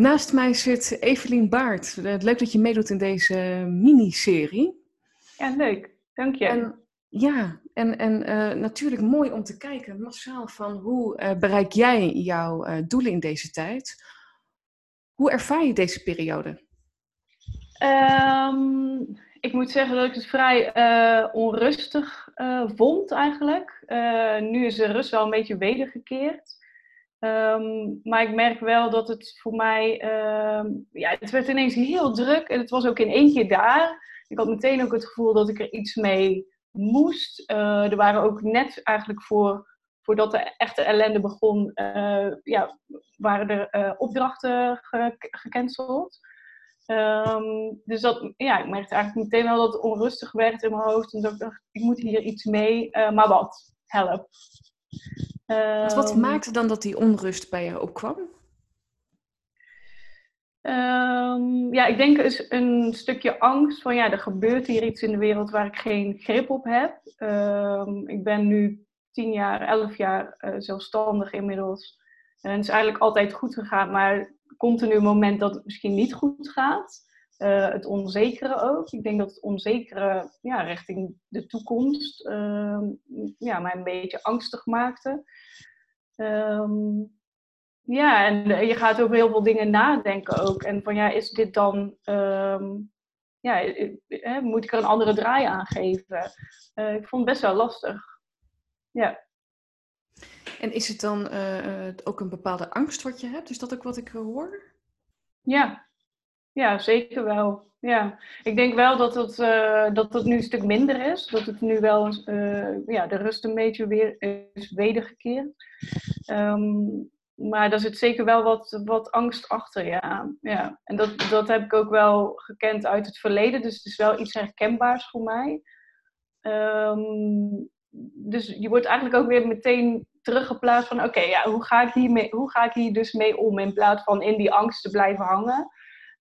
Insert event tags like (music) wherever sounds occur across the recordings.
Naast mij zit Evelien Baart. Eh, leuk dat je meedoet in deze miniserie. Ja, leuk. Dank je. En, ja, en, en uh, natuurlijk mooi om te kijken massaal van hoe uh, bereik jij jouw uh, doelen in deze tijd? Hoe ervaar je deze periode? Um, ik moet zeggen dat ik het vrij onrustig vond eigenlijk. nu is de rust wel een beetje wedergekeerd. Um, maar ik merk wel dat het voor mij, um, ja, het werd ineens heel druk en het was ook in één keer daar. Ik had meteen ook het gevoel dat ik er iets mee moest. Uh, er waren ook net eigenlijk voor, voordat de echte ellende begon, uh, ja, waren er uh, opdrachten ge gecanceld. Um, dus dat, ja, ik merkte eigenlijk meteen wel dat het onrustig werd in mijn hoofd. En dat ik dacht, ik moet hier iets mee, maar wat? Help. Want wat ehm, maakte dan dat die onrust bij je opkwam? Um, ja, ik denk is een stukje angst van ja, er gebeurt hier iets in de wereld waar ik geen grip op heb. Um, ik ben nu tien jaar, elf jaar uh, zelfstandig inmiddels. En het is eigenlijk altijd goed gegaan, maar komt er nu een moment dat het misschien niet goed gaat. Uh, het onzekere ook. Ik denk dat het onzekere ja, richting de toekomst uh, ja, mij een beetje angstig maakte. Um, ja, en je gaat over heel veel dingen nadenken ook. En van ja, is dit dan. Um, ja, eh, moet ik er een andere draai aan geven? Uh, ik vond het best wel lastig. Ja. En is het dan ook een bepaalde angst wat je hebt? Is dat ook wat ik hoor? Ja, ja zeker wel. Ja, ik denk wel dat het, uh, dat het nu een stuk minder is. Dat het nu wel uh, ja, de rust een beetje weer is wedergekeerd. Um, maar daar zit zeker wel wat, wat angst achter, ja. ja. En dat, dat heb ik ook wel gekend uit het verleden. Dus het is wel iets herkenbaars voor mij. Um, dus je wordt eigenlijk ook weer meteen teruggeplaatst van... Oké, ja, hoe, ga ik hoe ga ik hier dus mee om? In plaats van in die angst te blijven hangen.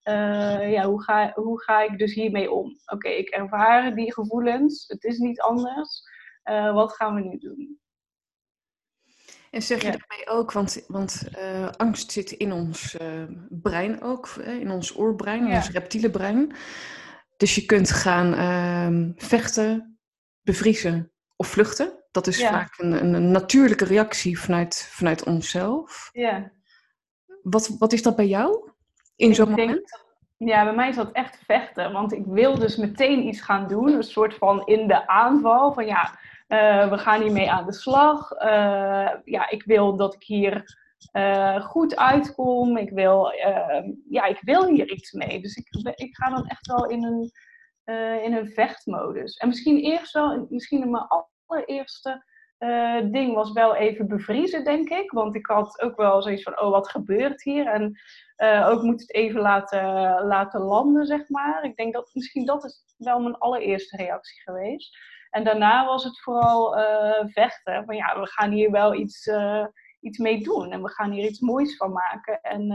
Uh, ja, hoe ga, hoe ga ik dus hiermee om? Oké, ik ervaar die gevoelens. Het is niet anders. Uh, wat gaan we nu doen? En zeg je ja. daarmee ook, want, want uh, angst zit in ons brein ook, in ons oorbrein, in ja. ons reptiele brein. Dus je kunt gaan ehm, vechten, bevriezen of vluchten. Dat is ja. vaak een, een, natuurlijke reactie vanuit, vanuit onszelf. Ja. Wat, wat is dat bij jou? In zo'n moment? Ja, bij mij is dat echt vechten. Want ik wil dus meteen iets gaan doen. Een soort van in de aanval. Van ja, uh, we gaan hiermee aan de slag. Uh, ja, ik wil dat ik hier uh, goed uitkom. Ik wil, ja, ik wil hier iets mee. Dus ik, ik ga dan echt wel in een, in een vechtmodus. En misschien eerst wel, misschien in mijn allereerste ding was wel even bevriezen, denk ik. Want ik had ook wel zoiets van, oh, wat gebeurt hier? En uh, ook moet het even laten, laten landen, zeg maar. Ik denk dat misschien dat is wel mijn allereerste reactie geweest. En daarna was het vooral uh, vechten. Van ja, we gaan hier wel iets, iets mee doen. En we gaan hier iets moois van maken. En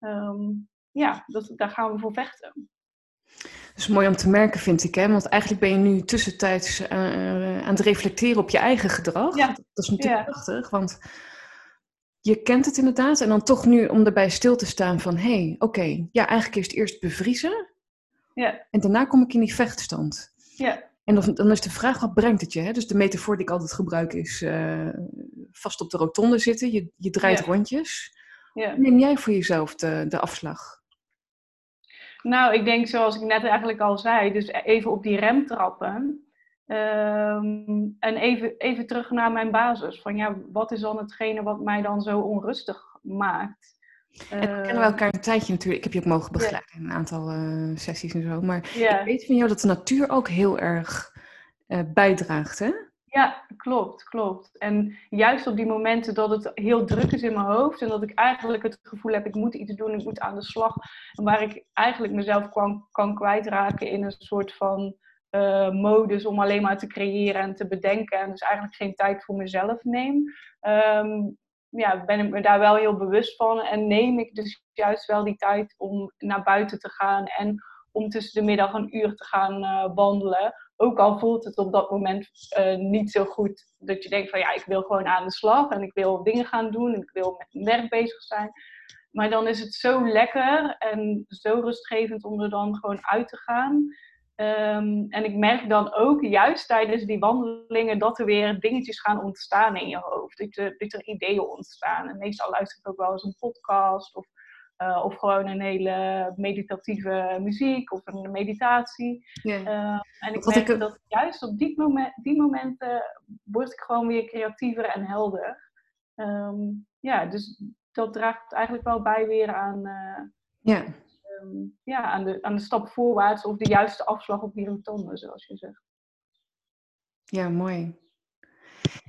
um, ja, dat, daar gaan we voor vechten. Dat is mooi om te merken, vind ik. Hè? Want eigenlijk ben je nu tussentijds aan het reflecteren op je eigen gedrag. Ja. Dat is natuurlijk ja. prachtig, want je kent het inderdaad. En dan toch nu om erbij stil te staan van... hé, hey, oké, okay, ja, eigenlijk eerst eerst bevriezen. Ja. En daarna kom ik in die vechtstand. Ja. En dan, dan is de vraag, wat brengt het je? Hè? Dus de metafoor die ik altijd gebruik is... Uh, vast op de rotonde zitten, je, je draait ja. rondjes. Ja. Neem jij voor jezelf de, de afslag? Nou, ik denk zoals ik net eigenlijk al zei... dus even op die rem trappen... Um, en even, even terug naar mijn basis. Van ja, wat is dan hetgene wat mij dan zo onrustig maakt? En we kennen we elkaar een tijdje natuurlijk. Ik heb je ook mogen begeleiden in een aantal uh, sessies en zo. Maar ja. ik weet van jou dat de natuur ook heel erg uh, bijdraagt, hè? Ja, klopt, klopt. En juist op die momenten dat het heel druk is in mijn hoofd en dat ik eigenlijk het gevoel heb, ik moet iets doen, ik moet aan de slag. En waar ik eigenlijk mezelf kan, kan kwijtraken in een soort van uh, modus om alleen maar te creëren en te bedenken. En dus eigenlijk geen tijd voor mezelf neem. Um, ja, ben ik me daar wel heel bewust van. En neem ik dus juist wel die tijd om naar buiten te gaan. En om tussen de middag een uur te gaan uh, wandelen. Ook al voelt het op dat moment uh, niet zo goed. Dat je denkt van ja, ik wil gewoon aan de slag. En ik wil dingen gaan doen. En ik wil met mijn werk bezig zijn. maar dan is het zo lekker en zo rustgevend om er dan gewoon uit te gaan. Ehm, en ik merk dan ook juist tijdens die wandelingen dat er weer dingetjes gaan ontstaan in je hoofd. Dat er, dat er ideeën ontstaan. En meestal luister ik ook wel eens een podcast of, uh, of gewoon een hele meditatieve muziek of een meditatie. Yeah. en ik merk dat juist op die, moment, die momenten word ik gewoon weer creatiever en helder. Um, ja, dus dat draagt eigenlijk wel bij weer aan, uh, ja. Um, ja, aan, de, aan de stap voorwaarts of de juiste afslag op die rotonde, zoals je zegt. Ja, mooi.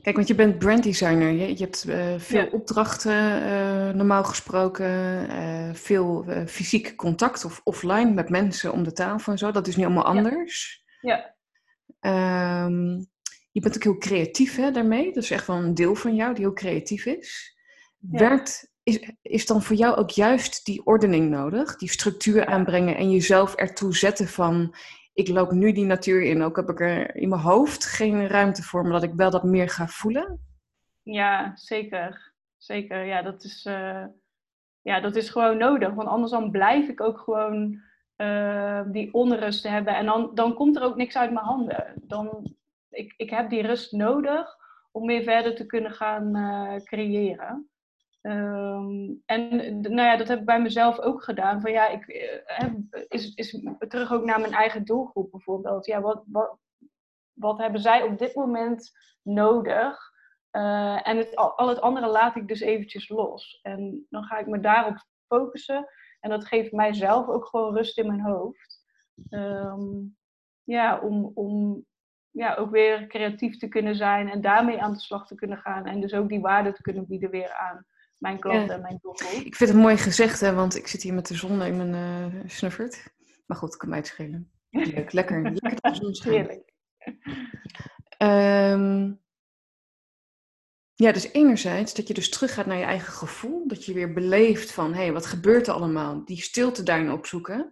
Kijk, want je bent branddesigner. Je, je hebt uh, veel ja. opdrachten, uh, normaal gesproken, uh, veel fysiek contact of offline met mensen om de tafel en zo. Dat is nu allemaal anders. Ja. ja. Um, je bent ook heel creatief hè, daarmee. Dat is echt wel een deel van jou die heel creatief is. Ja. Werkt is, is dan voor jou ook juist die ordening nodig, die structuur aanbrengen en jezelf ertoe zetten van ik loop nu die natuur in, ook heb ik er in mijn hoofd geen ruimte voor, maar dat ik wel dat meer ga voelen? Ja, zeker. Zeker, ja, dat is, uh, ja, dat is gewoon nodig, want anders dan blijf ik ook gewoon uh, die onrust hebben en dan, dan komt er ook niks uit mijn handen. Dan, ik, ik heb die rust nodig om weer verder te kunnen gaan uh, creëren. Um, en nou ja, dat heb ik bij mezelf ook gedaan. Van ja, ik eh, is, is terug ook naar mijn eigen doelgroep bijvoorbeeld. Ja, wat, wat, wat hebben zij op dit moment nodig? Uh, en het, al het andere laat ik dus eventjes los. En dan ga ik me daarop focussen. En dat geeft mijzelf ook gewoon rust in mijn hoofd. Um, ja, om, om ja, ook weer creatief te kunnen zijn en daarmee aan de slag te kunnen gaan. En dus ook die waarde te kunnen bieden weer aan mijn klanten en mijn doelgroep. Ik vind het mooi gezegd, hè, want ik zit hier met de zon in mijn uh, snuffert. Maar goed, kan mij het schelen. Leuk, lekker. Lekker de zon (laughs) Heerlijk. Um, ja, dus enerzijds dat je dus teruggaat naar je eigen gevoel. Dat je weer beleeft van, hé, hey, wat gebeurt er allemaal? Die stilte daarin opzoeken.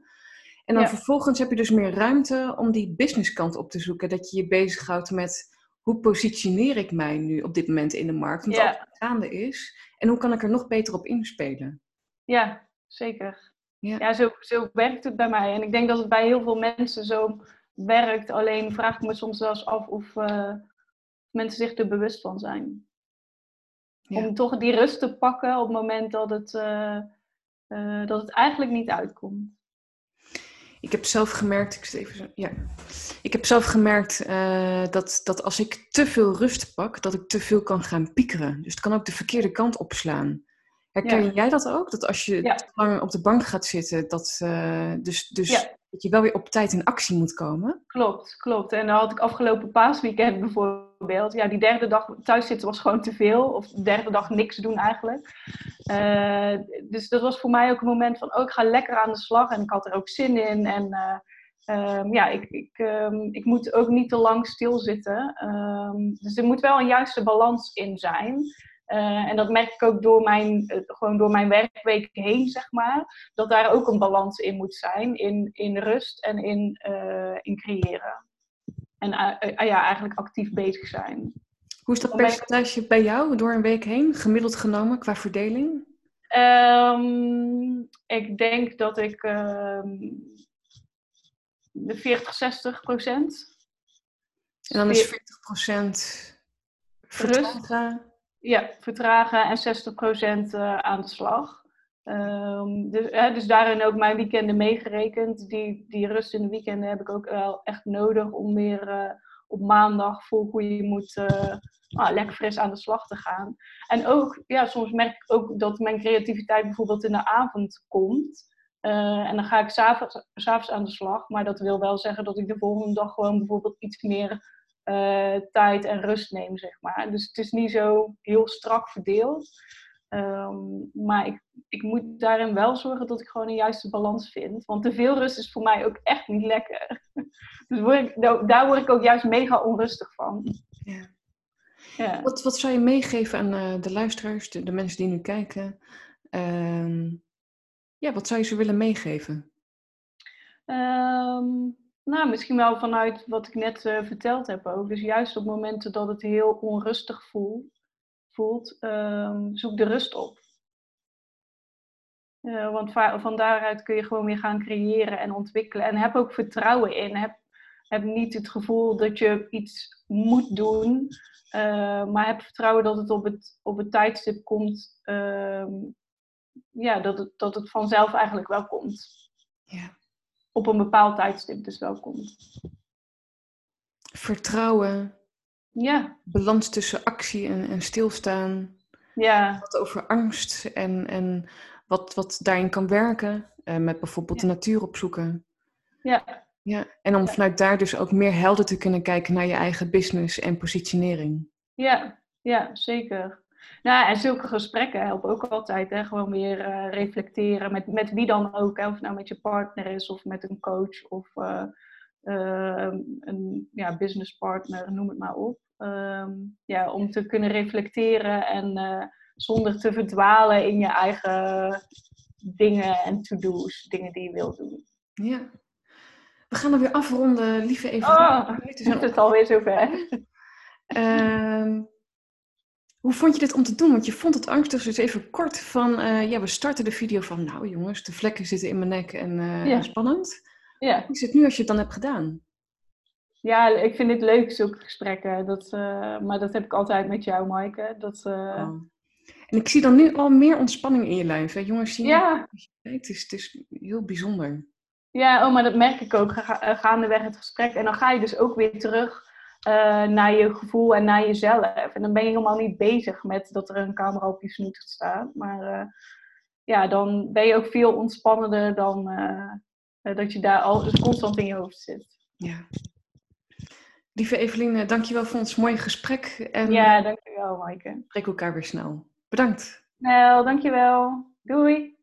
En dan ja. vervolgens heb je dus meer ruimte om die businesskant op te zoeken. Dat je je bezighoudt met, hoe positioneer ik mij nu op dit moment in de markt? Want ja. wat gaande is. En hoe kan ik er nog beter op inspelen? Ja, zeker. Ja, ja zo, zo werkt het bij mij. En ik denk dat het bij heel veel mensen zo werkt. Alleen vraag ik me soms zelfs af of uh, mensen zich er bewust van zijn. Ja. Om toch die rust te pakken op het moment dat het, uh, uh, dat het eigenlijk niet uitkomt. Ik heb zelf gemerkt, ik, even, ja. ik heb zelf gemerkt uh, dat, dat als ik te veel rust pak, dat ik te veel kan gaan piekeren. Dus het kan ook de verkeerde kant opslaan. Herken ja. jij dat ook? Dat als je ja. te lang op de bank gaat zitten, dat, uh, dus, dus ja. Dat je wel weer op tijd in actie moet komen? Klopt, klopt. En dan had ik afgelopen paasweekend bijvoorbeeld. Ja, die derde dag thuis zitten was gewoon te veel. Of de derde dag niks doen eigenlijk. Uh, dus dat was voor mij ook een moment van, oh, ik ga lekker aan de slag. En ik had er ook zin in. En uh, um, ja, ik, ik, um, ik moet ook niet te lang stilzitten. Um, dus er moet wel een juiste balans in zijn. Uh, en dat merk ik ook door mijn, uh, gewoon door mijn werkweek heen, zeg maar. Dat daar ook een balans in moet zijn. In, in rust en in, uh, in creëren. En ja, eigenlijk actief bezig zijn. Hoe is dat percentage bij jou door een week heen, gemiddeld genomen, qua verdeling? Um, ik denk dat ik um, de 40, 60 procent. En dan is 40 procent vertragen? Ja, vertragen en 60 procent uh, aan de slag. Um, dus, hè, dus daarin ook mijn weekenden meegerekend. Die, die rust in de weekenden heb ik ook wel echt nodig om weer uh, op maandag vol goede moet uh, nou, lekker fris aan de slag te gaan. En ook, ja, soms merk ik ook dat mijn creativiteit bijvoorbeeld in de avond komt. En dan ga ik s'avonds aan de slag. Maar dat wil wel zeggen dat ik de volgende dag gewoon bijvoorbeeld iets meer uh, tijd en rust neem, zeg maar. Dus het is niet zo heel strak verdeeld. Um, maar ik, ik moet daarin wel zorgen dat ik gewoon een juiste balans vind. Want te veel rust is voor mij ook echt niet lekker. (laughs) Dus word ik, daar word ik ook juist mega onrustig van. Ja. Ja. Wat, wat zou je meegeven aan uh, de luisteraars, de, de, mensen die nu kijken? Uh, ja, wat zou je ze willen meegeven? Um, nou, misschien wel vanuit wat ik net uh, verteld heb ook. Dus juist op momenten dat het heel onrustig voelt, voelt um, zoek de rust op. want van daaruit kun je gewoon weer gaan creëren en ontwikkelen. En heb ook vertrouwen in. Heb, heb niet het gevoel dat je iets moet doen. Uh, maar heb vertrouwen dat het op het, op het tijdstip komt. Uh, ja, dat het, dat het vanzelf eigenlijk wel komt. Ja. Op een bepaald tijdstip dus wel komt. Vertrouwen. Ja. Balans tussen actie en, en stilstaan. Ja. Wat over angst en, en wat, wat daarin kan werken. Uh, met bijvoorbeeld de natuur opzoeken. Ja. Ja, en om vanuit daar dus ook meer helder te kunnen kijken naar je eigen business en positionering. Ja, ja zeker. Nou, en zulke gesprekken helpen ook altijd. Hè? Gewoon weer uh, reflecteren met, met wie dan ook. Hè? Of het nou met je partner is of met een coach of uh, uh, een ja, businesspartner, noem het maar op. Um, ja, om te kunnen reflecteren en zonder te verdwalen in je eigen dingen en to-do's, dingen die je wilt doen. Ja. We gaan er weer afronden, lieve even. Oh, (laughs) het is het alweer zover. Uh, hoe vond je dit om te doen? Want je vond het angstig, dus even kort van, uh, ja, we starten de video van, nou jongens, de vlekken zitten in mijn nek en uh, ja. spannend. Ja. Hoe is het nu als je het dan hebt gedaan? Ja, ik vind het leuk, zulke gesprekken. Dat, uh, maar dat heb ik altijd met jou, Maaike. Dat, oh. En ik zie dan nu al meer ontspanning in je lijf. Hè? Jongens, zien ja. het, is, het is heel bijzonder. Ja, oh, maar dat merk ik ook ga, gaandeweg het gesprek. En dan ga je dus ook weer terug uh, naar je gevoel en naar jezelf. En dan ben je helemaal niet bezig met dat er een camera op je snoet staat. Maar uh, ja, dan ben je ook veel ontspannender dan uh, dat je daar al dus constant in je hoofd zit. Ja. Lieve Eveline, dankjewel voor ons mooie gesprek. En ja, dankjewel Maaike. Spreek elkaar weer snel. Bedankt. Snel, dankjewel. Doei.